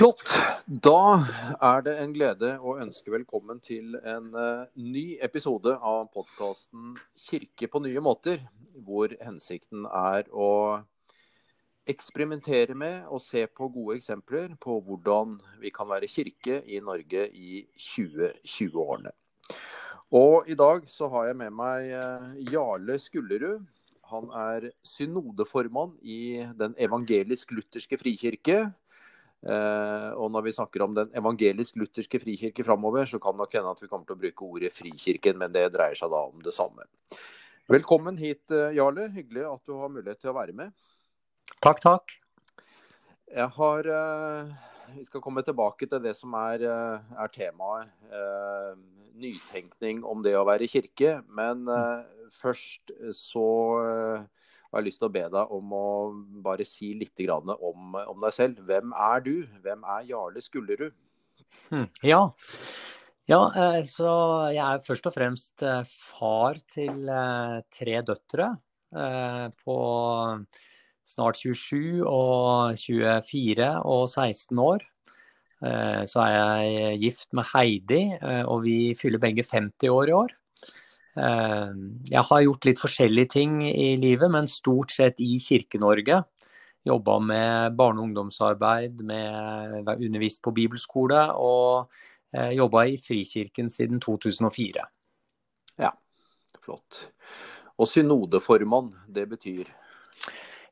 Flott. Da er det en glede å ønske velkommen til en uh, ny episode av podkasten 'Kirke på nye måter', hvor hensikten er å eksperimentere med og se på gode eksempler på hvordan vi kan være kirke i Norge i 2020-årene. Og i dag så har jeg med meg uh, Jarle Skullerud. Han er synodeformann i Den evangelisk-lutherske frikirke og når vi snakker om den evangelisk-lutherske frikirke framover, så kan det nok hende at vi kommer til å bruke ordet Frikirken, men det dreier seg da om det samme. Velkommen hit, uh, Jarle. Hyggelig at du har mulighet til å være med. Takk, takk. Jeg har uh, Vi skal komme tilbake til det som er, er temaet. nytenkning om det å være kirke. Men først så jeg har lyst til å be deg om å bare si litt om, om deg selv. Hvem er du? Hvem er Jarle Skullerud? Hm, ja. ja, eh, så jeg er først og fremst eh, far til eh, tre døtre på snart 27 og 24 og 16 år. Så er jeg gift med Heidi, og vi fyller begge 50 år i år. Eh, jeg har gjort litt forskjellige ting i livet, men stort sett i Kirke-Norge. Jobba med barne- og ungdomsarbeid, med undervist på bibelskole og eh, jobba i Frikirken siden 2004. Ja, flott. Og synodeformann, det betyr?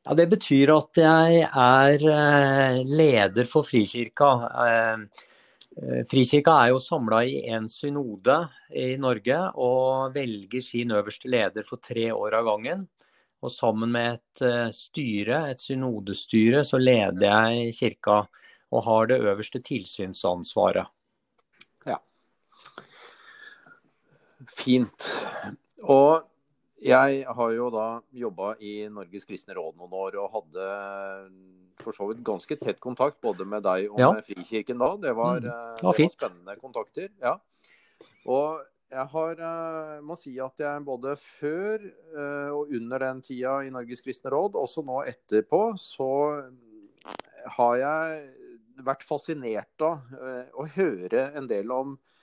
Ja, Det betyr at jeg er eh, leder for Frikirka. Eh, Frikirka er jo samla i én synode i Norge og velger sin øverste leder for tre år av gangen. Og sammen med et eh, styre, et synodestyre, så leder jeg kirka og har det øverste tilsynsansvaret. Ja. Fint. Og jeg har jo da jobba i Norges kristne råd noen år og hadde for så vidt ganske tett kontakt både med deg og ja. med Frikirken da. Det var, mm. Eh, det var, spennende kontakter. ja. Og jeg har, uh, må si at jeg både før og under den tida i Norges kristne råd, også nå etterpå, så har jeg vært fascinert av å høre en del om Eh,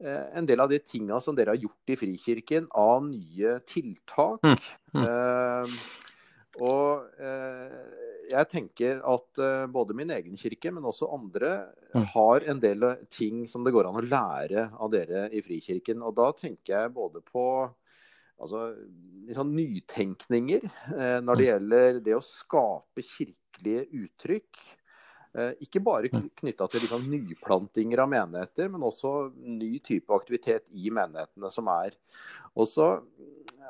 en del av de tinga som dere har gjort i Frikirken av nye tiltak. Mm. Mm. Uh, og uh, jeg tenker at både min egen kirke, men også andre, mm. har en del ting som det går an å lære av dere i Frikirken. Og da tenker jeg både på altså, liksom nytenkninger når det mm. gjelder det å skape kirkelige uttrykk. Eh, ikke bare mm. knytta til liksom nyplantinger av menigheter, men også ny type aktivitet i menighetene som er. Og så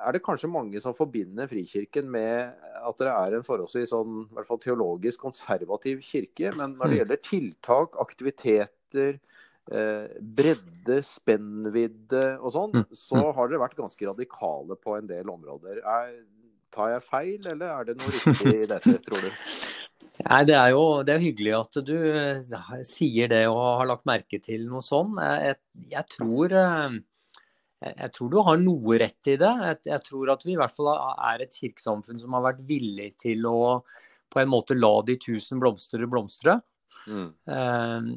er det kanskje mange som forbinder Frikirken med at det er en forholdsvis sånn, i hvert fall teologisk konservativ kirke. Men når det mm. gjelder tiltak, aktiviteter, eh, bredde, spennvidde og sånn, mm. så har dere vært ganske radikale på en del områder. Er, tar jeg feil, eller er det noe riktig i dette, tror du? Nei, Det er jo det er hyggelig at du eh, sier det og har lagt merke til noe sånn. Jeg, jeg, tror, eh, jeg, tror, du har noe rett i det. Jeg, jeg, tror at vi i hvert fall er et kirkesamfunn som har vært villig til å på en måte la de tusen blomster blomstre. Mm. Eh,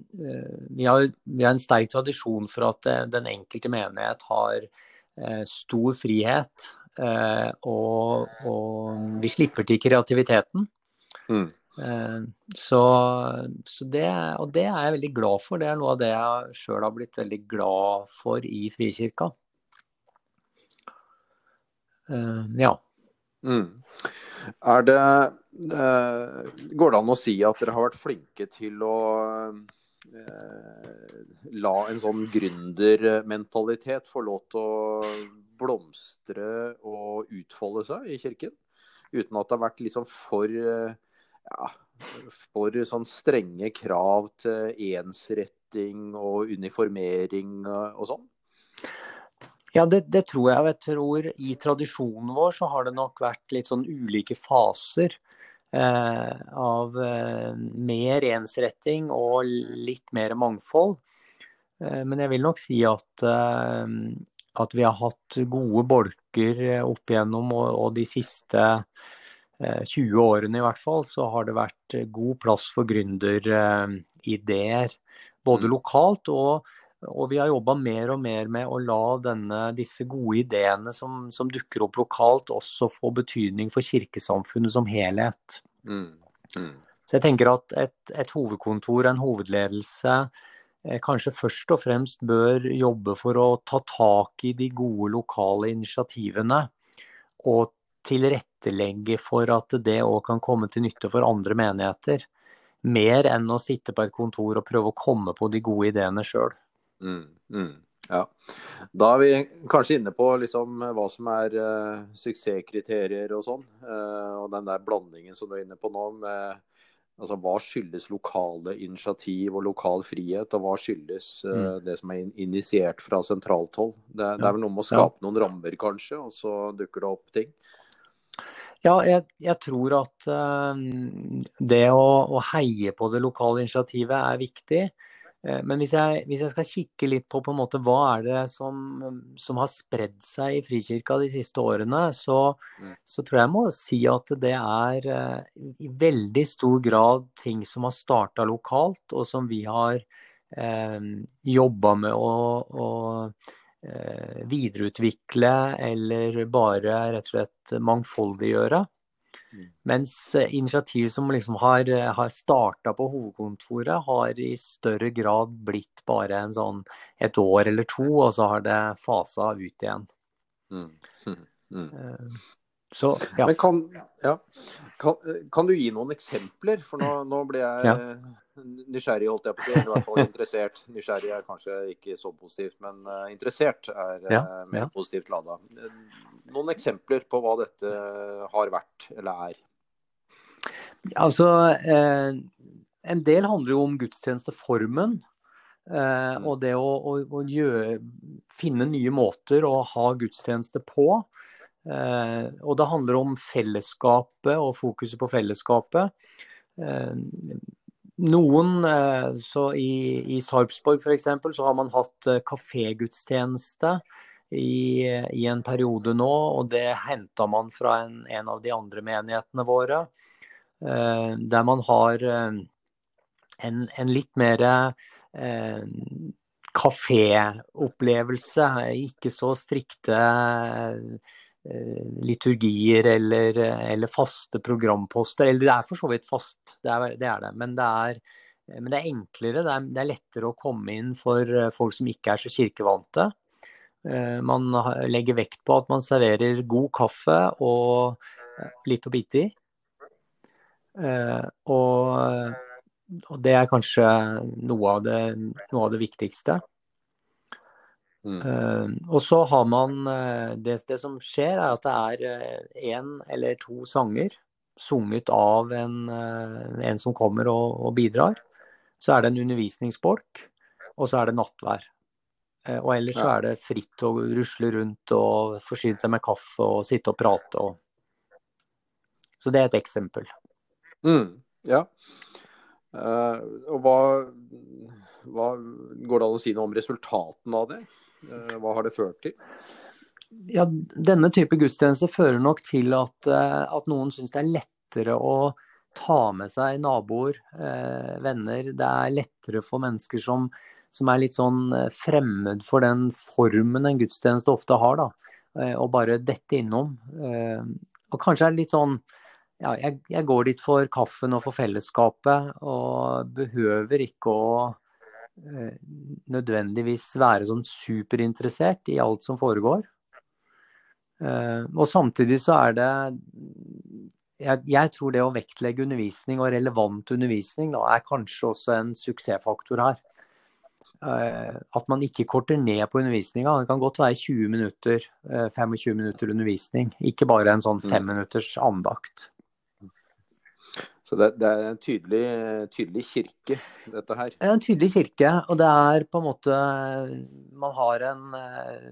vi, har, vi, har, en sterk tradisjon for at den enkelte menighet har stor frihet. Og, og vi slipper til kreativiteten. Mm. Eh, så, så, det, og det er jeg veldig glad for. Det er noe av det jeg sjøl har blitt veldig glad for i Frikirka. Eh, ja. Mm. Er det eh, Går det an å si at dere har vært flinke til å la en sånn gründermentalitet få lov til å blomstre og utfolde seg i kirken? Uten at det har vært liksom for ja, for sånn strenge krav til ensretting og uniformering og sånn? Ja, det, det, tror jeg. Jeg tror I tradisjonen vår så har det nok vært litt sånn ulike faser eh, av eh, mer ensretting og litt mer mangfold. Eh, men jeg vil nok si at, eh, at vi har hatt gode bolker opp igjennom og, og de siste 20 årene i hvert fall, så har det vært god plass for gründerideer. Både mm. lokalt og og vi har jobba mer og mer med å la denne, disse gode ideene som, som, dukker opp lokalt, også få betydning for kirkesamfunnet som helhet. Mm. Mm. Så jeg tenker at et, et, hovedkontor, en hovedledelse, eh, kanskje først og fremst bør jobbe for å ta tak i de gode lokale initiativene. Og tilrettelegge for at det òg kan komme til nytte for andre menigheter. Mer enn å sitte på et kontor og prøve å komme på de gode ideene sjøl. Mm, mm, ja. Da er vi kanskje inne på liksom hva som er uh, suksesskriterier og sånn. Uh, og den der blandingen som du er inne på nå. med altså Hva skyldes lokale initiativ og lokal frihet, og hva skyldes uh, det som er initiert fra sentralt hold? Det, det, er vel noe med å skape noen rammer, kanskje, og så dukker det opp ting? Ja, jeg, jeg tror at det å, å, heie på det lokale initiativet er viktig. Uh, men hvis jeg, hvis jeg, skal kikke litt på, på en måte, hva er det som, som, har spredd seg i Frikirka de siste årene, så, mm. så, tror jeg jeg må si at det er uh, i veldig stor grad ting som har starta lokalt, og som vi har eh, jobba med å, å videreutvikle eller bare rett og slett mangfoldiggjøre. Mm. Mens eh, initiativ som liksom har, eh, har starta på hovedkontoret, har i større grad blitt bare en sånn et år eller to, og så har det fasa ut igjen. Mm. Mm. Så, ja. Men kan, ja. kan, kan, du gi noen eksempler? For nå, nå ble jeg ja. nysgjerrig, holdt jeg på å si. I hvert fall interessert. Nysgjerrig er kanskje ikke så positivt, men uh, interessert er uh, mer positivt lada. Noen eksempler på hva dette har vært eller er? Altså, eh, en del handler jo om gudstjenesteformen. Eh, og det å, å, å gjøre, finne nye måter å ha gudstjeneste på. Eh, og det handler om fellesskapet og fokuset på fellesskapet. Eh, noen, eh, så I, i Sarpsborg f.eks. så har man hatt kafégudstjeneste i, i, en periode nå. Og det henta man fra en, en, av de andre menighetene våre. Der man har en, en litt mer kaféopplevelse, ikke så strikte liturgier eller, eller, faste programposter. Eller det er for så vidt fast, det er det. Er det. Men, det er, men, det er, enklere, det er, det er, lettere å komme inn for folk som ikke er så kirkevante. Man legger vekt på at man serverer god kaffe og litt å bite i. Eh, og, og, det er kanskje noe av det, noe av det viktigste. Mm. Uh, og så har man uh, det, det, som skjer, er at det er én uh, eller to sanger sunget av en, en som kommer og, og, bidrar. Så er det en undervisningsbolk, og så er det nattvær. og ellers ja. så er det fritt å rusle rundt og forsyne seg med kaffe og sitte og prate. Og... Så det er et eksempel. Mm, ja. Og hva, hva, Går det an å si noe om resultatene av det? Uh, hva har det ført til? Ja, Denne type gudstjeneste fører nok til at, uh, at noen syns det er lettere å ta med seg naboer, venner. Det er lettere for mennesker som, som, er litt sånn fremmed for den formen en gudstjeneste ofte har, da. Og bare dette innom. Og kanskje er det litt sånn ja, jeg, jeg, går dit for kaffen og for fellesskapet, og behøver ikke å eh, nødvendigvis være sånn superinteressert i alt som foregår. Eh, og samtidig så er det jeg, jeg, tror det å vektlegge undervisning og relevant undervisning da, er kanskje også en suksessfaktor her. Eh, at man ikke korter ned på undervisninga. Det kan godt være 20 minutter, 25 eh, minutter undervisning, ikke bare en sånn femminutters fem minutters andakt. Så det, det, er en tydelig, tydelig, kirke, dette her. Er en tydelig kirke, og det er på en måte Man har en eh,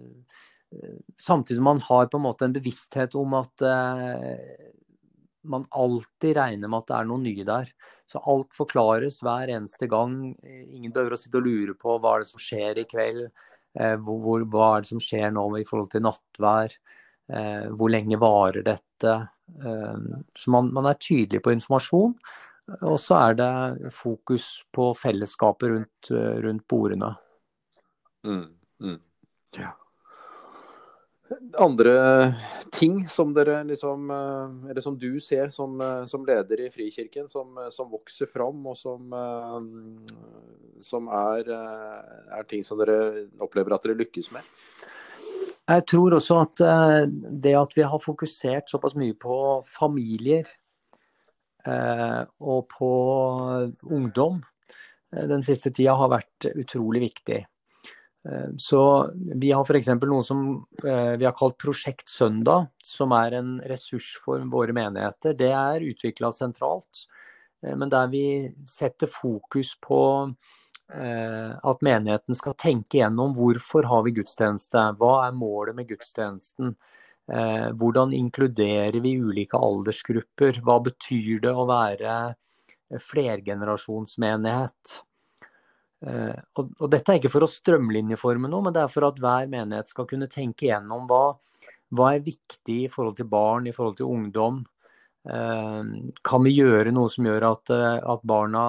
Samtidig som man har på en måte en bevissthet om at eh, man alltid regner med at det er noe nye der. Så alt forklares hver eneste gang. Ingen behøver å sitte og lure på hva er det som skjer i kveld. Eh, hvor, hva er det som skjer nå i forhold til nattvær. Eh, hvor lenge varer dette? Eh, så man, man, er tydelig på informasjon. Og så er det fokus på fellesskapet rundt, rundt bordene. Mm, mm. Ja andre ting som dere liksom eh, Eller som du ser som, som leder i Frikirken, som, som vokser fram, og som, som er, er, ting som dere opplever at dere lykkes med? Jeg tror også at det at vi har fokusert såpass mye på familier og på ungdom den siste tida, har vært utrolig viktig. Eh, så Vi har f.eks. noe som eh, vi har kalt Prosjekt Søndag, som er en ressurs for våre menigheter. Det er utvikla sentralt, eh, men der vi setter fokus på at menigheten skal tenke gjennom hvorfor har vi gudstjeneste, hva er målet med gudstjenesten. Hvordan inkluderer vi ulike aldersgrupper, hva betyr det å være flergenerasjonsmenighet. Eh, og, Dette er ikke for å strømlinjeforme noe, men det er for at hver menighet skal kunne tenke gjennom hva, hva er viktig i forhold til barn, i forhold til ungdom. Eh, kan vi gjøre noe som gjør at, eh, at barna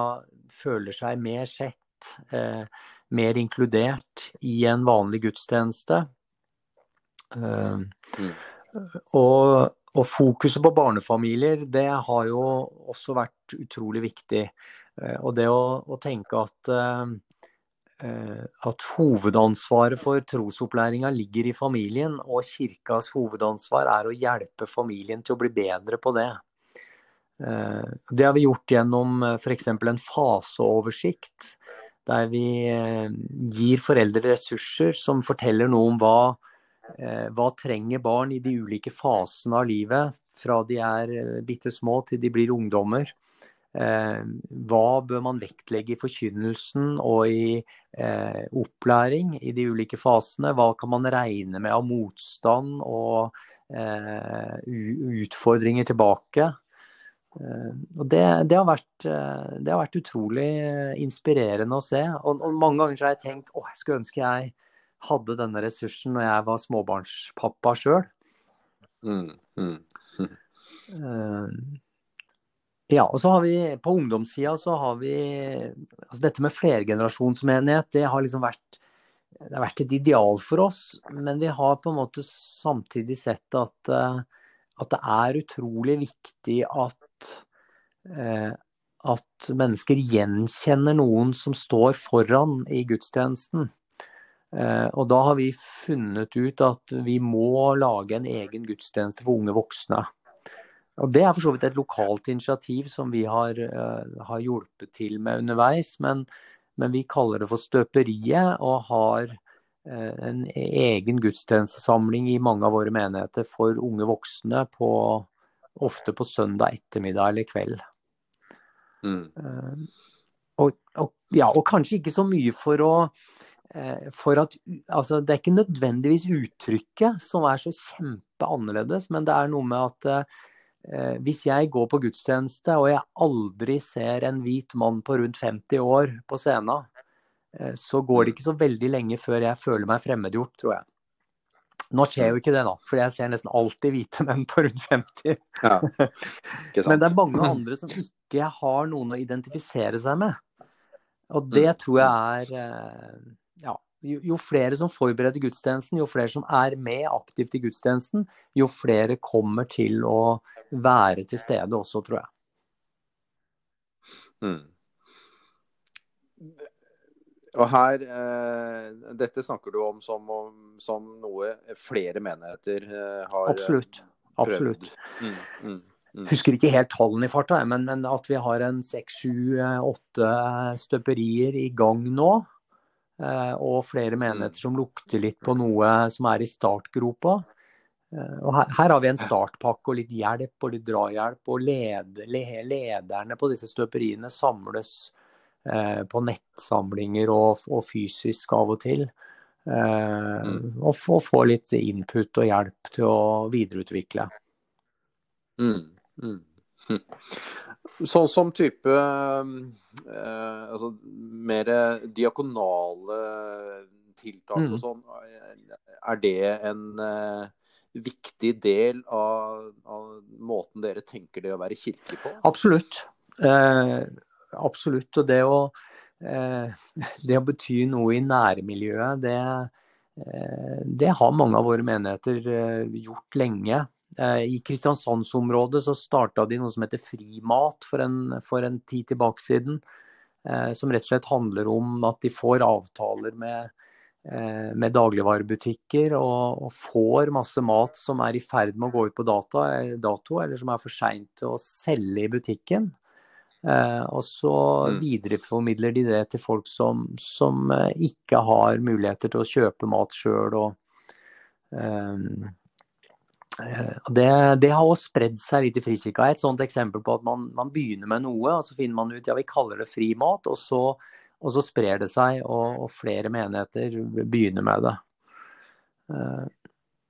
føler seg mer sett, mer inkludert i en vanlig gudstjeneste? Mm. Og, og fokuset på barnefamilier, det har jo også vært utrolig viktig. Eh, og det å, å tenke at, eh, eh, at hovedansvaret for trosopplæringa ligger i familien, og kirkas hovedansvar er å hjelpe familien til å bli bedre på det. Det har vi gjort gjennom f.eks. en faseoversikt, der vi gir foreldre ressurser som forteller noe om hva, hva trenger barn i de ulike fasene av livet, fra de er bitte små til de blir ungdommer. Eh, hva bør man vektlegge i forkynnelsen og i eh, opplæring i de ulike fasene? Hva kan man regne med av motstand og eh, utfordringer tilbake? Og det, det, har vært, det, har vært, utrolig inspirerende å se. Og, og mange ganger har jeg tenkt å, jeg skulle ønske jeg hadde denne ressursen når jeg var småbarnspappa sjøl. Mm, mm. Ja, og så har vi på ungdomssida så har vi altså Dette med flergenerasjonsmenighet, det har liksom vært det har vært et ideal for oss. Men vi har på en måte samtidig sett at, eh, at det er utrolig viktig at, eh, at mennesker gjenkjenner noen som står foran i gudstjenesten. Eh, og da har vi funnet ut at vi må lage en egen gudstjeneste for unge voksne. Og Det er for så vidt et lokalt initiativ som vi har, uh, har hjulpet til med underveis. Men, men, vi kaller det for Støperiet, og har en egen gudstjenestesamling i mange av våre menigheter for unge voksne, på, ofte på søndag ettermiddag eller kveld. Mm. Uh, og, og, ja, og, kanskje ikke så mye for å for at, altså, Det er ikke nødvendigvis uttrykket som er så kjempeannerledes, men det er noe med at Eh, hvis jeg går på gudstjeneste og jeg aldri ser en hvit mann på rundt 50 år på scenen, eh, så går det ikke så veldig lenge før jeg føler meg fremmedgjort, tror jeg. Nå skjer jo ikke det, da, for jeg ser nesten alltid hvite menn på rundt 50. Ja, Men det er mange andre som ikke har noen å identifisere seg med. Og det mm. tror jeg er eh, ja, jo, jo, flere som forbereder gudstjenesten, jo flere som er med aktivt i gudstjenesten, jo flere kommer til å være til stede også, tror jeg. Mm. Og her, eh, Dette snakker du om som, som, noe flere menigheter eh, har Absolutt. Absolutt. Mm, mm, mm. Husker ikke helt tallene i farta, men, men, at vi har en seks, sju, åtte støperier i gang nå. Eh, og flere menigheter som lukter litt på noe som er i startgropa. Eh, og her, her, har vi en startpakke og litt hjelp og litt drahjelp. Og led, lederne på disse støperiene samles eh, på nettsamlinger og, og, fysisk av og til. Eh, mm. Og få litt input og hjelp til å videreutvikle. Mm. Mm. Sånn som type eh, altså, mer diakonale tiltak mm. og sånn. Er det en eh, viktig del av, av, måten dere tenker det å være kirke på? Absolutt. Eh, absolutt. Og det å, eh, det å bety noe i nærmiljøet, det, eh, det har mange av våre menigheter eh, gjort lenge. I Kristiansandsområdet så starta de noe som heter Frimat for en, for en tid tilbake siden. Som rett og slett handler om at de får avtaler med med dagligvarebutikker og, og, får masse mat som er i ferd med å gå ut på data, dato, eller som er for seint å selge i butikken. Eh, og så mm. videreformidler de det til folk som, som eh, ikke har muligheter til å kjøpe mat sjøl. Eh, det, det, har også spredd seg litt i Frikirka. Et sånt eksempel på at man, man begynner med noe, og så finner man ut ja, vi kaller det fri mat, og så og så sprer det seg, og, og flere menigheter begynner med det. Uh,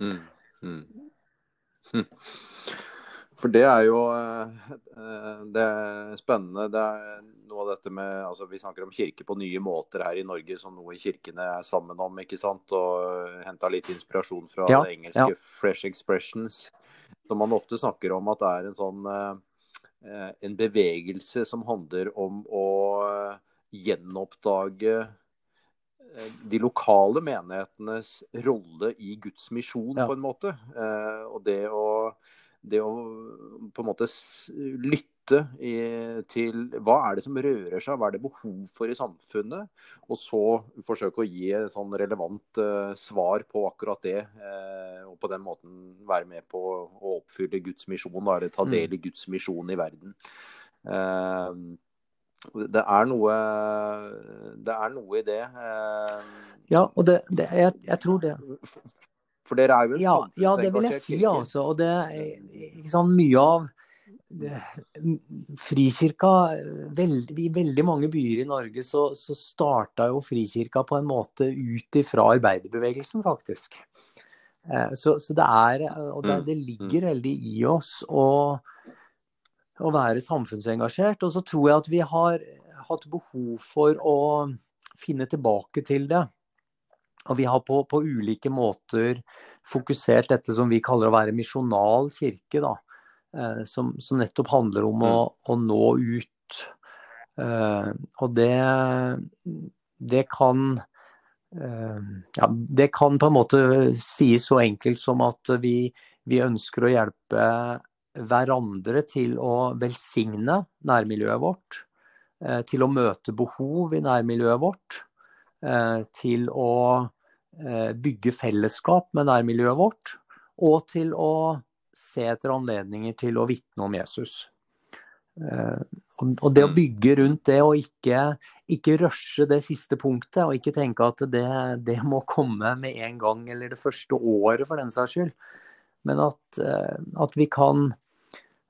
mm, mm. For det er jo eh, det er spennende. Det er noe av dette med altså Vi snakker om kirke på nye måter her i Norge, som noe kirkene er sammen om. ikke sant? Og henta litt inspirasjon fra ja, det engelske ja. 'fresh expressions'. Som man ofte snakker om at det er en sånn eh, en bevegelse som handler om å gjenoppdage eh, de lokale menighetenes rolle i Guds misjon, ja. på en måte. Eh, og det å, det å på en måte lytte i, til hva er det som rører seg, hva er det behov for i samfunnet? Og så forsøke å gi et sånn relevant uh, svar på akkurat det. Uh, og på den måten være med på å oppfylle Guds misjon, eller ta mm. del i Guds misjon i verden. Uh, det er noe, det er noe i det. Ja, og det, det jeg, jeg, tror det. For dere er jo en ja, ja, det vil jeg si, altså. Og det ikke sant, mye av Frikirka veld, I veldig mange byer i Norge så, så starta jo Frikirka på en måte ut ifra arbeiderbevegelsen, faktisk. Eh, så, så det er Og det, mm, det ligger mm. veldig i oss. å, å være samfunnsengasjert. Og så tror jeg at vi har hatt behov for å finne tilbake til det. Og vi har på, på ulike måter fokusert dette som vi kaller å være misjonal kirke. da, eh, som, som, nettopp handler om å, mm. å nå ut. Eh, og det, det kan eh, ja, det kan på en måte sies så enkelt som at vi, vi ønsker å hjelpe hverandre til å velsigne nærmiljøet vårt. Eh, til å møte behov i nærmiljøet vårt. Eh, til å bygge fellesskap med nærmiljøet vårt. Og til å se etter anledninger til å vitne om Jesus. Og det å mm. bygge rundt det og ikke, ikke rushe det siste punktet, og ikke tenke at det, det, må komme med en gang eller det første året for den saks skyld. Men at, at vi kan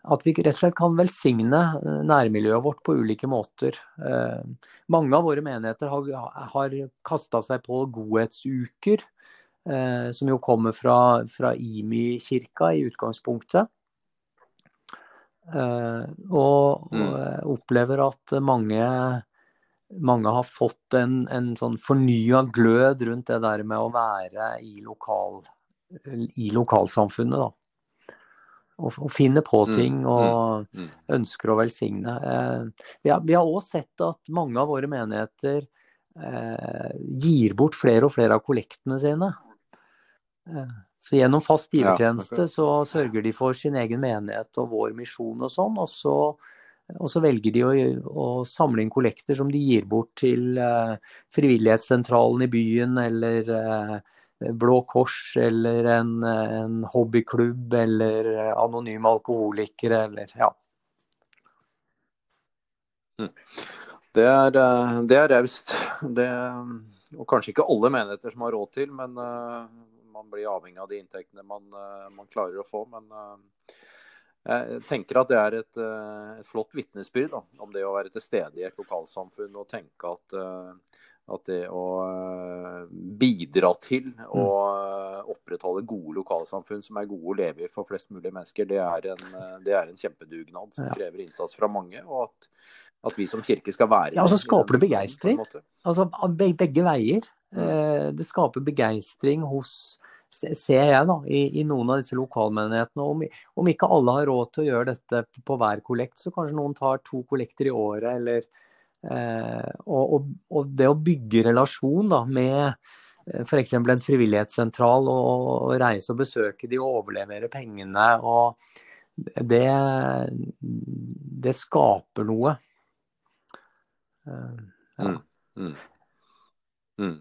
at vi rett og slett kan velsigne eh, nærmiljøet vårt på ulike måter. Eh, mange av våre menigheter har, har kasta seg på godhetsuker, eh, som jo kommer fra, fra Imi-kirka i utgangspunktet. Og, og mm. opplever at mange, mange har fått en, en sånn fornya glød rundt det der med å være i, lokal, i lokalsamfunnet. da og, og finner på mm, ting og mm, mm. ønsker å velsigne. Eh, vi har, vi har også sett at mange av våre menigheter eh, gir bort flere og flere av kollektene sine. Eh, så gjennom fast givertjeneste så sørger de for sin egen menighet og vår misjon og sånn. Og så, og så velger de å, å, samle inn kollekter som de gir bort til frivillighetssentralen i byen eller Blå Kors eller en, en hobbyklubb eller anonyme alkoholikere eller ja. Mm. Det er, eh, det raust. Og kanskje ikke alle menigheter som har råd til, men uh, man blir avhengig av de inntektene man, man klarer å få. Men jeg tenker at det er et, et flott vitnesbyrd om det å være til stede i et lokalsamfunn og tenke at at det å eh, bidra til å mm. opprettholde gode lokalsamfunn som er gode å leve i for flest mulig mennesker, det er en, eh, det er en kjempedugnad som krever innsats fra mange. og at, at vi som kirke skal være Ja, og så skaper det begeistring. Altså begge veier. Mm. Eh, det skaper begeistring hos ser jeg da, i, i, noen av disse lokalmenighetene. Om, om, ikke alle har råd til å gjøre dette på hver kollekt, så kanskje noen tar to kollekter i året. eller eh, og, og, og, det å bygge relasjon da, med eh, f.eks. en frivillighetssentral, og, og, reise og besøke de og overlevere pengene, og det, det skaper noe. Uh, ja. mm, mm. Mm.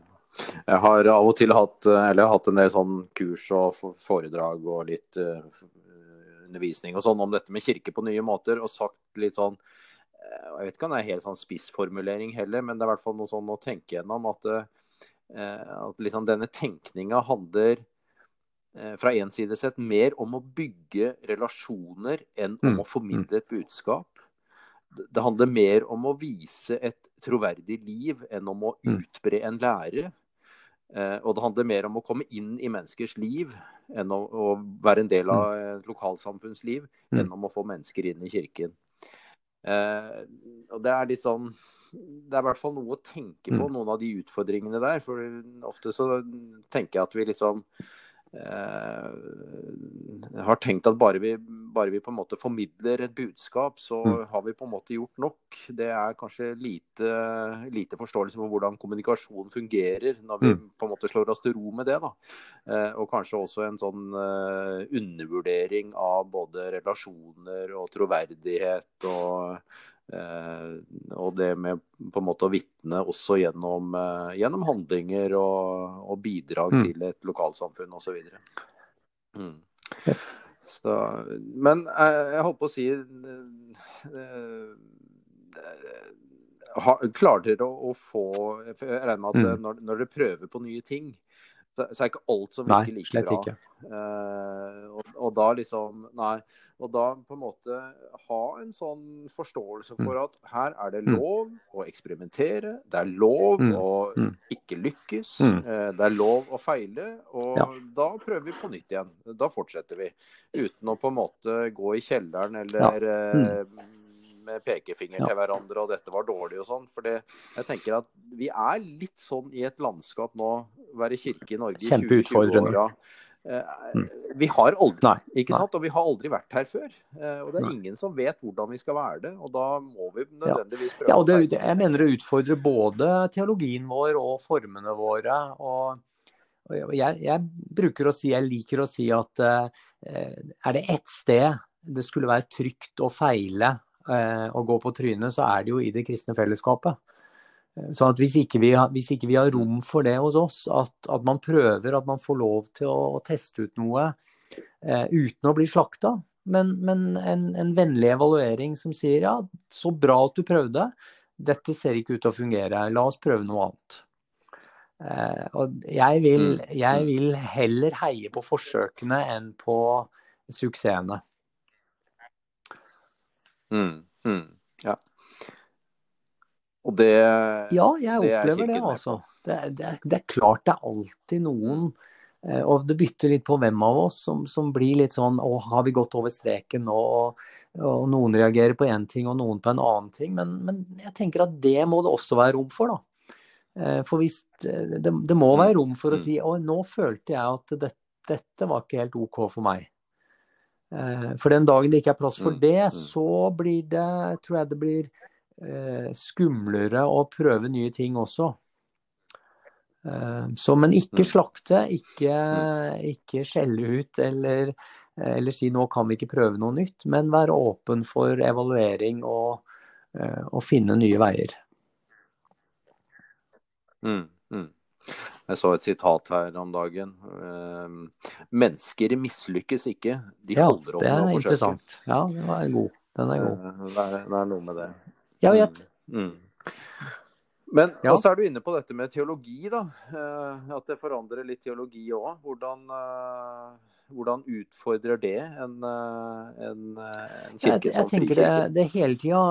Jeg har av og til hatt, hatt en del sånn kurs og foredrag og litt uh, undervisning og sånn om dette med kirke på nye måter, og sagt litt sånn Jeg vet ikke om det er helt sånn spissformulering heller, men det er i hvert fall noe sånn å tenke gjennom at, uh, at liksom denne tenkninga handler fra en side sett mer om å bygge relasjoner enn om mm. å formidle et budskap det handler mer om å vise et troverdig liv enn om å mm. utbre en lære. Eh, og det handler mer om å komme inn i menneskers liv enn å, være en del av mm. et lokalsamfunnsliv, mm. enn om å få mennesker inn i kirken. Eh, og det er litt sånn Det er i hvert fall noe å tenke på, noen av de utfordringene der. For ofte så tenker jeg at vi liksom Eh, har tenkt at bare vi, bare vi, på en måte formidler et budskap, så mm. har vi på en måte gjort nok. Det er kanskje lite, lite forståelse for hvordan kommunikasjon fungerer, når vi mm. på en måte slår oss til ro med det. da. Eh, og kanskje også en sånn uh, undervurdering av både relasjoner og troverdighet og Eh, og det med på en måte å vitne også gjennom, eh, gjennom handlinger og, og bidrag mm. til et lokalsamfunn osv. Mm. Så, men jeg, eh, jeg holdt på å si Klarer dere å, å få Jeg regner med at mm. når, når dere prøver på nye ting, så, så er ikke alt som virker like slett bra. Ikke. Uh, og, og, da liksom Nei. Og da på en måte ha en sånn forståelse for mm. at her er det mm. lov å eksperimentere. Det er lov mm. å ikke lykkes. Uh, det er lov å feile. Og ja. da prøver vi på nytt igjen. Da fortsetter vi. Uten å på en måte gå i kjelleren eller ja. Med pekefinger ja. til hverandre og 'dette var dårlig' og sånn. For jeg tenker at vi er litt sånn i et landskap nå, være kirke i Norge i 2020-åra. Eh, mm. Vi har aldri nei, ikke sant? Og vi har aldri vært her før. Eh, og det er ingen som vet hvordan vi skal være det. Og da må vi nødvendigvis prøve ja, og det, Jeg mener det utfordrer både teologien vår og formene våre. og jeg, jeg, bruker å si, jeg liker å si at uh, er det ett sted det skulle være trygt å feile Eh, å gå på trynet, så er det jo i det kristne fellesskapet. Sånn at hvis ikke, vi, hvis ikke vi har rom for det hos oss, at, at, man prøver, at man får lov til å, å teste ut noe eh, uten å bli slakta, men, men en, en, vennlig evaluering som sier ja, så bra at du prøvde, dette ser ikke ut til å fungere, la oss prøve noe annet. Eh, og jeg vil, mm. jeg vil heller heie på forsøkene enn på suksessene. Mm, mm, ja. Og det Ja, jeg opplever det, altså. Det, det, det, er klart det er alltid noen eh, og det bytter litt på hvem av oss som, som blir litt sånn Å, har vi gått over streken nå? Og, og, noen reagerer på én ting, og noen på en annen ting. Men, men, jeg tenker at det må det også være rom for, da. Eh, for hvis det, det må være rom for å mm. si Å, nå følte jeg at det, dette var ikke helt OK for meg. Eh, for den dagen det ikke er plass for mm, det, mm. så blir det, tror jeg det blir eh, skumlere å prøve nye ting også. Eh, så, men ikke mm. slakte, ikke, ikke skjelle ut eller, eller, si nå kan vi ikke prøve noe nytt. Men være åpen for evaluering og, og finne nye veier. Mm, mm. Jeg så et sitat her om dagen. Ehm, mennesker mislykkes ikke, de holder opp med å forsøke. Ja, det er interessant. Ja, den er god. Den er god. Eh, det er, det er noe med det. Jeg vet. Mm. Mm. Men ja. også er du inne på dette med teologi, da. Eh, at det forandrer litt teologi òg. Hvordan, eh, hvordan, utfordrer det en, en, en kirke som jeg, Jeg tenker det, det hele tida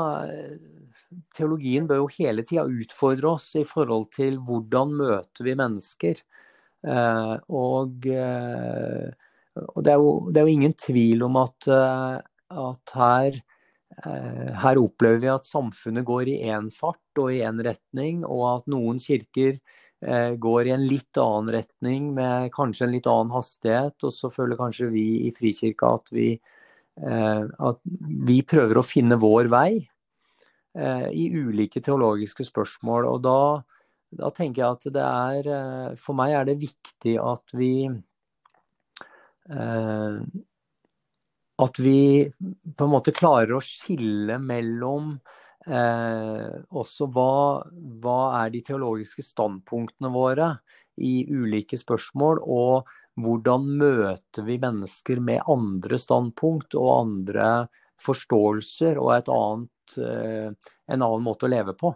teologien bør jo hele tida utfordre oss i forhold til hvordan møter vi mennesker. Eh, og, eh, og det, er jo, det, er jo, ingen tvil om at, eh, at her, her opplever vi at samfunnet går i én fart og i én retning, og at noen kirker går i en litt annen retning med kanskje en litt annen hastighet. Og så føler kanskje vi i Frikirka at vi, at vi prøver å finne vår vei i ulike teologiske spørsmål. Og da, da, tenker jeg at det er eh, For meg er det viktig at vi eh, at vi på en måte klarer å skille mellom eh, også hva, hva, er de teologiske standpunktene våre i ulike spørsmål, og hvordan møter vi mennesker med andre standpunkt og andre forståelser og et annet, eh, en annen måte å leve på.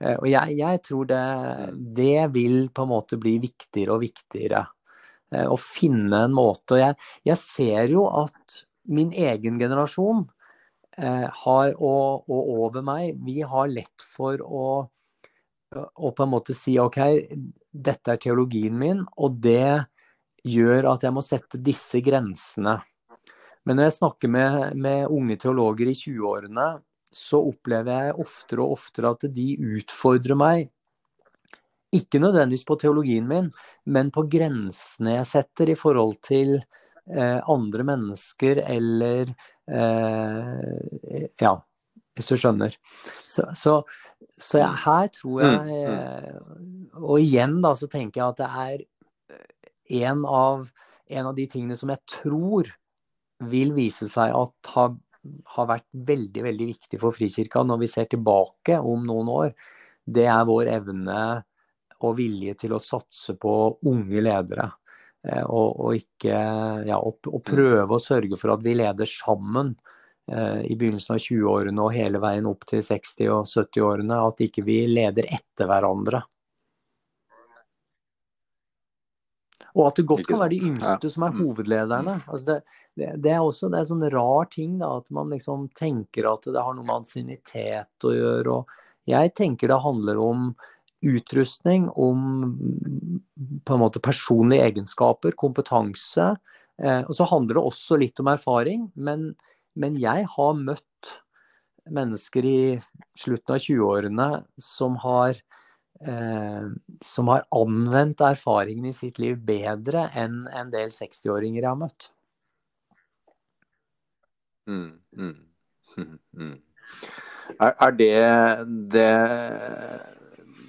Eh, og jeg, jeg tror det, det vil på en måte bli viktigere og viktigere eh, å finne en måte. Jeg, jeg, ser jo at min egen generasjon har, og, og, over meg, vi har lett for å, å, på en måte si OK, dette er teologien min, og det gjør at jeg må sette disse grensene. Men når jeg snakker med, med unge teologer i 20-årene, så opplever jeg oftere og oftere at de utfordrer meg. Ikke nødvendigvis på teologien min, men på grensene jeg setter i forhold til eh, andre mennesker eller eh, Ja, hvis du skjønner. Så, så, så jeg, mm. her tror jeg mm, mm. eh, Og igjen da, så tenker jeg at det er en av, en av de tingene som jeg tror vil vise seg at har, har vært veldig, veldig viktig for Frikirka når vi ser tilbake om noen år. Det er vår evne og vilje til å satse på unge ledere. Eh, og, og, ikke, ja, og, og, prøve å sørge for at vi leder sammen eh, i begynnelsen av 20-årene og hele veien opp til 60- og 70-årene. At ikke vi leder etter hverandre. Og at det godt kan være de yngste som er mm. hovedlederne. Altså det, det, det, er også det er en sånn rar ting da, at man liksom tenker at det har noe med ansiennitet å gjøre. og Jeg tenker det handler om utrustning, om på en måte personlige egenskaper, kompetanse. Eh, og så handler det også litt om erfaring. Men, men jeg har møtt mennesker i slutten av 20-årene som har som har anvendt erfaringene i sitt liv bedre enn en del 60-åringer jeg har møtt. Mm, mm, mm. Er, er det, det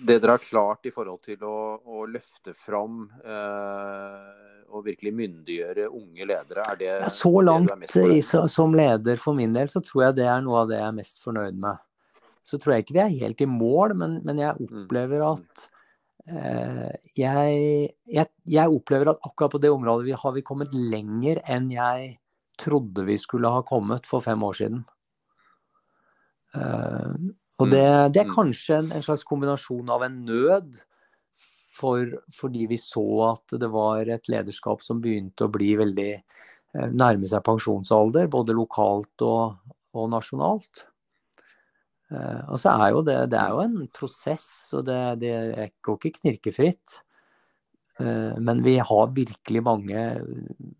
det dere har klart i forhold til å, å løfte fram eh, og virkelig myndiggjøre unge ledere, er det ja, Så langt det som leder for min del, så tror jeg det er noe av det jeg er mest fornøyd med. Så tror jeg ikke vi er helt i mål, men, men jeg mm. opplever at eh, jeg, jeg, jeg, opplever at akkurat på det området vi har vi kommet lenger enn jeg trodde vi skulle ha kommet for fem år siden. Eh, og det, mm. det er mm. kanskje en, en, slags kombinasjon av en nød for, fordi vi så at det var et lederskap som begynte å bli veldig eh, nærme seg pensjonsalder, både lokalt og, og nasjonalt. Eh, og så er jo det, det er jo en prosess, og det, det går ikke knirkefritt. Eh, men vi har virkelig mange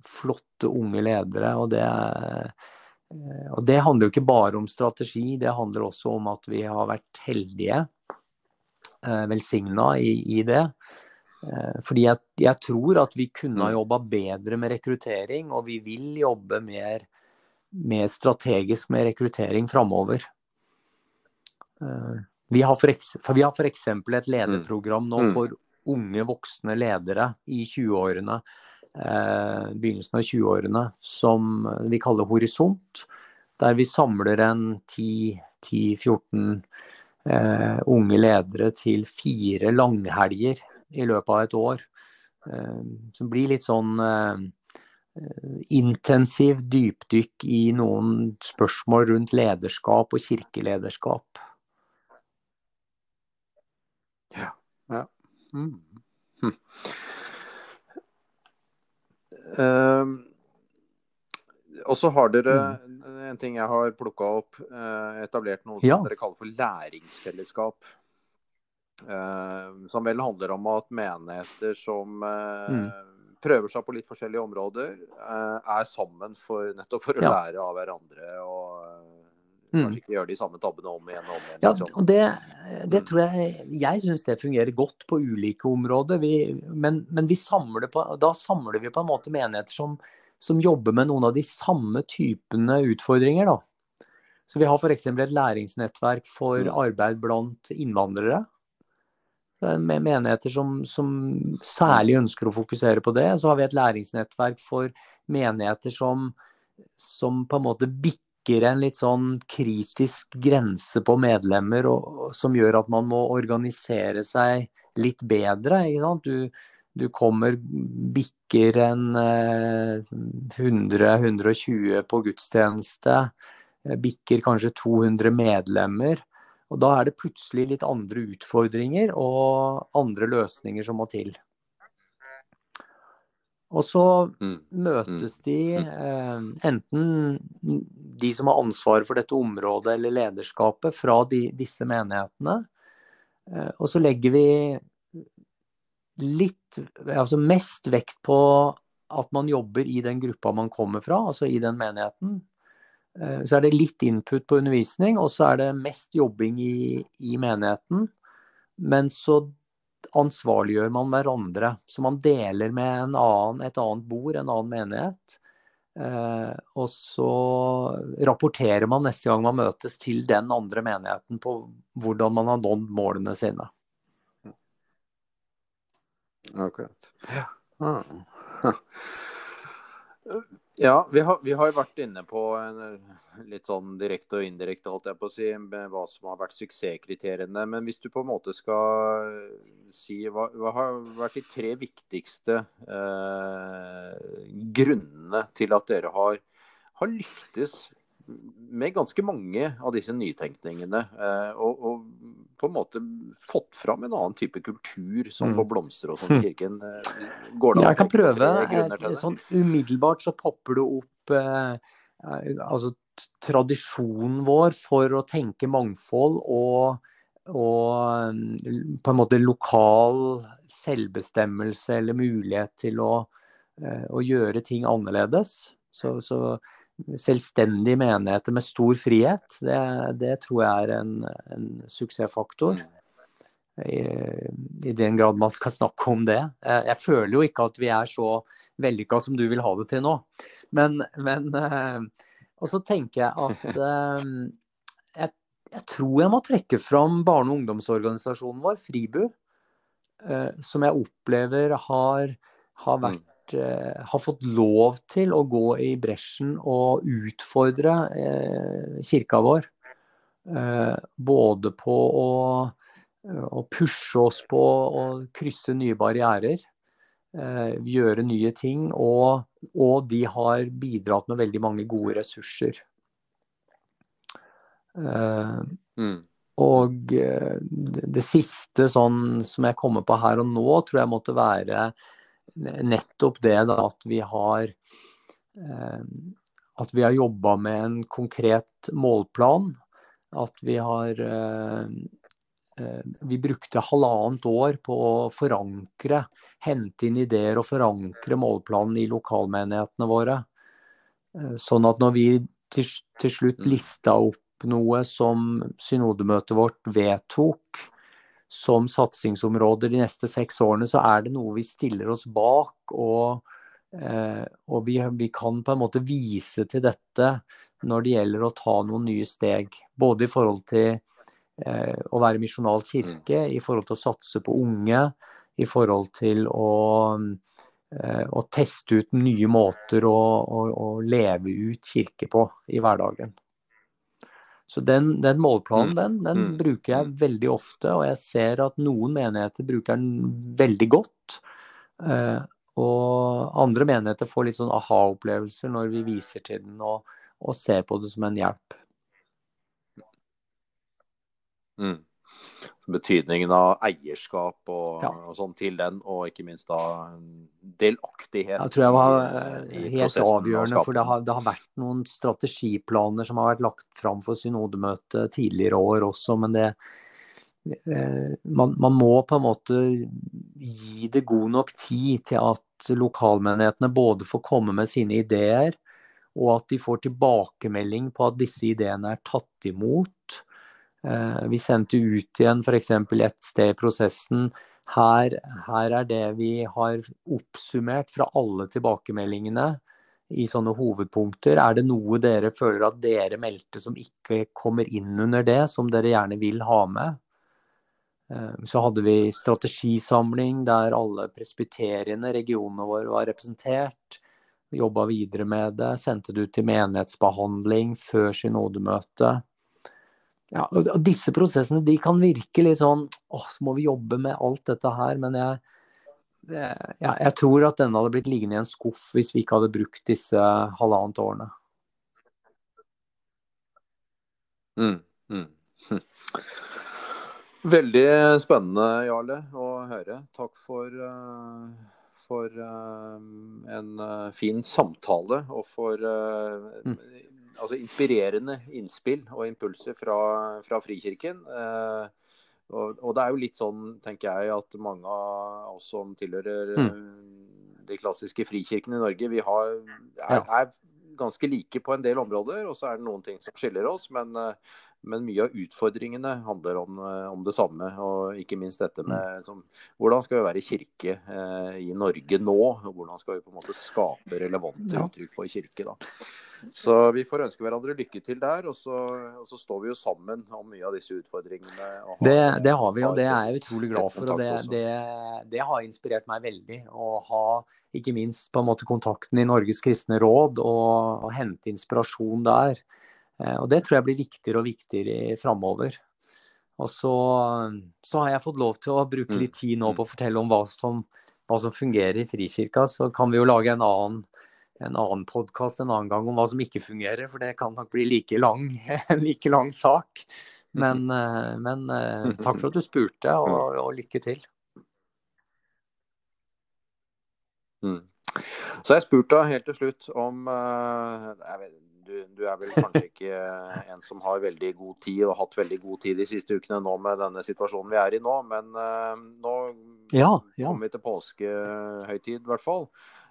flotte unge ledere, og det Eh, og Det handler jo ikke bare om strategi, det handler også om at vi har vært heldige, velsigna i, i det. Fordi jeg, jeg, tror at vi kunne ha mm. jobba bedre med rekruttering, og vi vil jobbe mer, mer strategisk med rekruttering framover. Vi har f.eks. et lederprogram nå mm. for unge voksne ledere i 20-årene eh, begynnelsen av 20-årene som vi kaller Horisont. Der vi samler en 10-14 eh, unge ledere til fire langhelger i løpet av et år. Eh, som blir litt sånn eh, intensiv dypdykk i noen spørsmål rundt lederskap og kirkelederskap. Ja. ja. Mm. Hm. Uh, og så har dere mm. en ting jeg har plukka opp, uh, etablert noe som dere kaller for læringsfellesskap. Uh, som vel handler om at menigheter som eh, mm. prøver seg på litt forskjellige områder, er sammen for, nettopp for å ja. lære av hverandre og mm. kanskje ikke gjøre de samme tabbene om igjen og om igjen. Ja, og det, det mm. tror Jeg jeg syns det fungerer godt på ulike områder. Vi, men, men vi samler på, da samler vi på en måte menigheter som, som jobber med noen av de samme typene utfordringer. da. Så Vi har f.eks. et læringsnettverk for mm. arbeid blant innvandrere. Med menigheter som, som, særlig ønsker å fokusere på det. Så har vi et læringsnettverk for menigheter som, som på en måte bikker en litt sånn kritisk grense på medlemmer, og, som gjør at man må organisere seg litt bedre. Du, du, kommer, bikker en eh, 100-120 på gudstjeneste, eh, bikker kanskje 200 medlemmer. Og da er det plutselig litt andre utfordringer og andre løsninger som må til. Og så mm. møtes mm. de, eh, enten de som har ansvaret for dette området eller lederskapet, fra de, disse menighetene. Eh, og så legger vi litt, altså mest vekt på at man jobber i den gruppa man kommer fra, altså i den menigheten. Eh, så er det litt input på undervisning, og så er det mest jobbing i, i menigheten. Men så ansvarliggjør man hverandre. Så man deler med annen, et annet bord, en annen menighet. Eh, og så rapporterer man neste gang man møtes til den andre menigheten på hvordan man har nådd målene sine. Akkurat. Ja. Ah. Ja, vi har, vi har vært inne på litt sånn direkte og indirekte, holdt jeg på å si, hva som har vært suksesskriteriene. Men hvis du på en måte skal si hva, hva har vært de tre viktigste eh, grunnene til at dere har, har lyktes med ganske mange av disse nytenkningene. Eh, og, og, på en måte fått fram en annen type kultur som mm. får blomstre og sånn i kirken. Eh, går det an Jeg kan prøve. Eh, sånn, umiddelbart så popper det opp eh, altså tradisjonen vår for å tenke mangfold og, og på en måte lokal selvbestemmelse eller mulighet til å, å gjøre ting annerledes. Så, så selvstendige menigheter med stor frihet, det, det tror jeg er en, en suksessfaktor. I, I, den grad man skal snakke om det. Jeg, jeg, føler jo ikke at vi er så vellykka som du vil ha det til nå. Men, men eh, Og så tenker jeg at eh, jeg, jeg, tror jeg må trekke fram barne- og ungdomsorganisasjonen vår, Fribu, eh, som jeg opplever har, har vært eh, har fått lov til å gå i bresjen og utfordre eh, kirka vår. Eh, både på å, å, pushe oss på å krysse nye barrierer, gjøre nye ting. Og, og, de har bidratt med veldig mange gode ressurser. Mm. Og det, det siste sånn som jeg kommer på her og nå, tror jeg måtte være nettopp det da, at vi har eh, at vi har jobba med en konkret målplan. At vi har eh, eh, Vi brukte halvannet år på å forankre, hente inn ideer og forankre målplanen i lokalmenighetene våre. Sånn at når vi til, til slutt mm. lista opp noe som synodemøtet vårt vedtok, som satsingsområder de neste seks årene, så er det noe vi stiller oss bak. Og, eh, og vi, vi, kan på en måte vise til dette når det gjelder å ta noen nye steg. Både i forhold til eh, å være misjonal kirke, mm. i forhold til å satse på unge, i forhold til å, eh, å teste ut nye måter å, å, å leve ut kirke på i hverdagen. Så den, den målplanen, mm. den, den mm. bruker jeg mm. veldig ofte, og jeg ser at noen menigheter bruker den veldig godt. Eh, og andre menigheter får litt sånn aha-opplevelser når vi viser til den og, og, ser på det som en hjelp. Mm betydningen av eierskap og, ja. og sånn til den, og ikke minst da delaktighet. Jeg tror jeg var i, i helt avgjørende, for det har, det har, vært noen strategiplaner som har vært lagt fram for synodemøtet tidligere år også, men det eh, man, man, må på en måte gi det god nok tid til at lokalmenighetene både får komme med sine ideer, og at de får tilbakemelding på at disse ideene er tatt imot. Eh, vi sendte ut igjen f.eks. et sted i prosessen. Her, her, er det vi har oppsummert fra alle tilbakemeldingene i sånne hovedpunkter. Er det noe dere føler at dere meldte som ikke kommer inn under det, som dere gjerne vil ha med? Eh, så hadde vi strategisamling der alle presbyteriene, regionene våre, var representert. Jobba videre med det. Sendte det ut til menighetsbehandling før synodemøtet. Ja, og disse prosessene de kan virke litt sånn åh, så må vi jobbe med alt dette her. Men jeg, ja, jeg tror at denne hadde blitt liggende i en skuff hvis vi ikke hadde brukt disse halvannet årene. Mm, mm. Veldig spennende, Jarle, å høre. Takk for, uh, for uh, en uh, fin samtale og for mm altså inspirerende innspill og impulser fra, fra Frikirken. Eh, og, og, det er jo litt sånn, tenker jeg, at mange av oss som tilhører mm. Eh, de klassiske frikirkene i Norge, vi har, er, er, ganske like på en del områder. Og så er det noen ting som skiller oss. Men, eh, men mye av utfordringene handler om, eh, om, det samme. Og ikke minst dette med mm. som, hvordan skal vi være kirke eh, i Norge nå? og Hvordan skal vi på en måte skape relevante uttrykk for kirke? da. Så vi får ønske hverandre lykke til der. Og så, og så står vi jo sammen om mye av disse utfordringene. Har, det, det, har vi, og det er jeg utrolig glad for. og det, det, det, har inspirert meg veldig. Å ha ikke minst på en måte kontakten i Norges kristne råd og, og hente inspirasjon der. Eh, og det tror jeg blir viktigere og viktigere framover. Og så, så, har jeg fått lov til å bruke litt tid nå på å fortelle om hva som, hva som fungerer i Frikirka. Så kan vi jo lage en annen en annen podkast en annen gang om hva som ikke fungerer, for det kan nok bli like lang, en like lang sak. Men, eh, men eh, takk for at du spurte, og, og lykke til. Mm. Så jeg spurte helt til slutt om uh, vet, du, du, er vel kanskje ikke en som har veldig god tid og har hatt veldig god tid de siste ukene nå med denne situasjonen vi er i nå, men nå ja, ja. kommer vi til påskehøytid i hvert fall.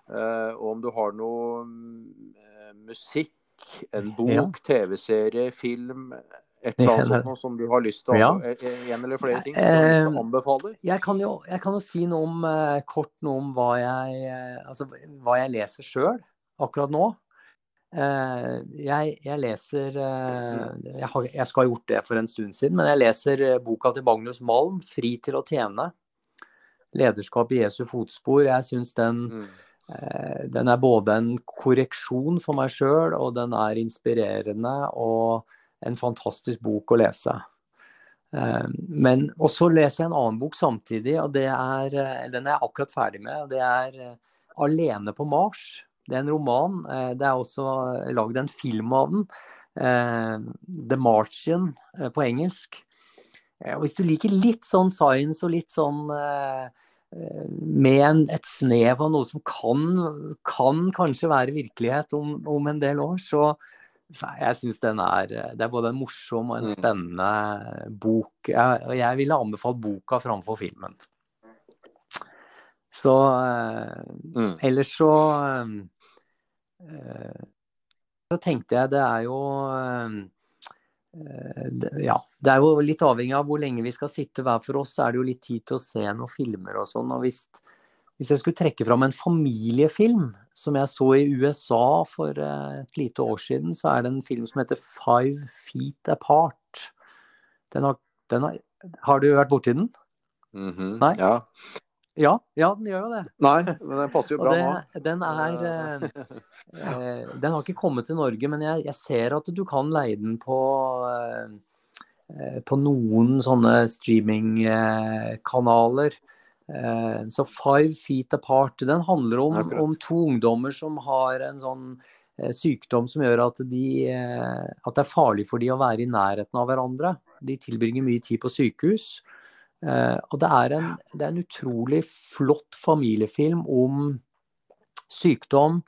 Uh, og om du har noe uh, musikk, en bok, ja. TV-serie, film, et eller annet sånt som du har lyst til å ja. En eller flere ting som du anbefaler? Jeg kan jo, jeg kan jo si noe om, kort noe om hva jeg, altså, hva jeg leser sjøl akkurat nå. Jeg, jeg, leser jeg, har, jeg, skal ha gjort det for en stund siden, men jeg leser boka til Magnus Malm, 'Fri til å tjene'. Lederskap i Jesu fotspor. Jeg syns den mm Eh, den er både en korreksjon for meg sjøl, og den er inspirerende og en fantastisk bok å lese. Eh, men også leser jeg en annen bok samtidig, og er, eh, den er jeg akkurat ferdig med. Det er 'Alene på Mars'. Det er en roman. Det er også lagd en film av den. 'The Martian' på engelsk. Og hvis du liker litt sånn science og litt sånn med en, et snev av noe som kan, kan kanskje være virkelighet om, om, en del år, så, så jeg syns den er Det er både en morsom og en mm. spennende bok. Jeg, jeg ville anbefalt boka framfor filmen. Så mm. ellers så øh, Så tenkte jeg det er jo Eh, ja, det er jo litt avhengig av hvor lenge vi skal sitte hver for oss. Så er det jo litt tid til å se noen filmer og sånn. og hvis, hvis jeg skulle trekke fram en familiefilm som jeg så i USA for eh, et lite år siden, så er det en film som heter 'Five Feet Apart'. Den har, den har, har du vært borti den? Mm -hmm. Nei? Ja. Ja, ja, den gjør jo det. Nei, men den passer jo bra det, nå. Den er eh, eh, Den har ikke kommet til Norge, men jeg, jeg ser at du kan leie den på eh, eh på noen sånne streamingkanaler. Eh, så Five Feet Apart, den handler om, om, to ungdommer som har en sånn eh, sykdom som gjør at, de, at det er farlig for de å være i nærheten av hverandre. De tilbringer mye tid på sykehus. Uh, og det er, en, det er, en, utrolig flott familiefilm om sykdom,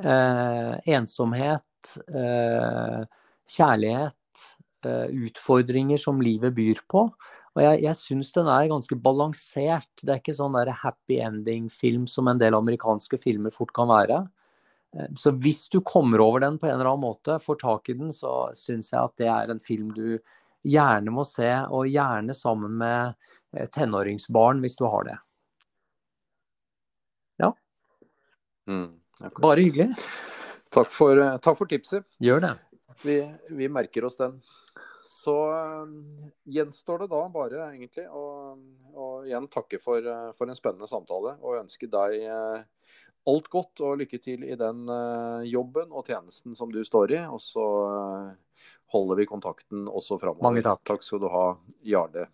uh, ensomhet, uh, kjærlighet, utfordringer som livet byr på. Og jeg, jeg syns den er ganske balansert. Det er ikke sånn der happy ending-film som en del amerikanske filmer fort kan være. Eh, så hvis du kommer over den på en eller annen måte, får tak i den, så syns jeg at det er en film du gjerne må se, og gjerne sammen med eh, tenåringsbarn hvis du har det. Ja. Mm, Bare hyggelig. Takk for, eh, takk for, tipset. Gjør det. Vi, vi merker oss den. Så gjenstår det da bare egentlig å, å igjen takke for, for, en spennende samtale og ønske deg alt godt og lykke til i den jobben og tjenesten som du står i. Og så holder vi kontakten også framover. Mange takk. Takk skal du ha, Jarle.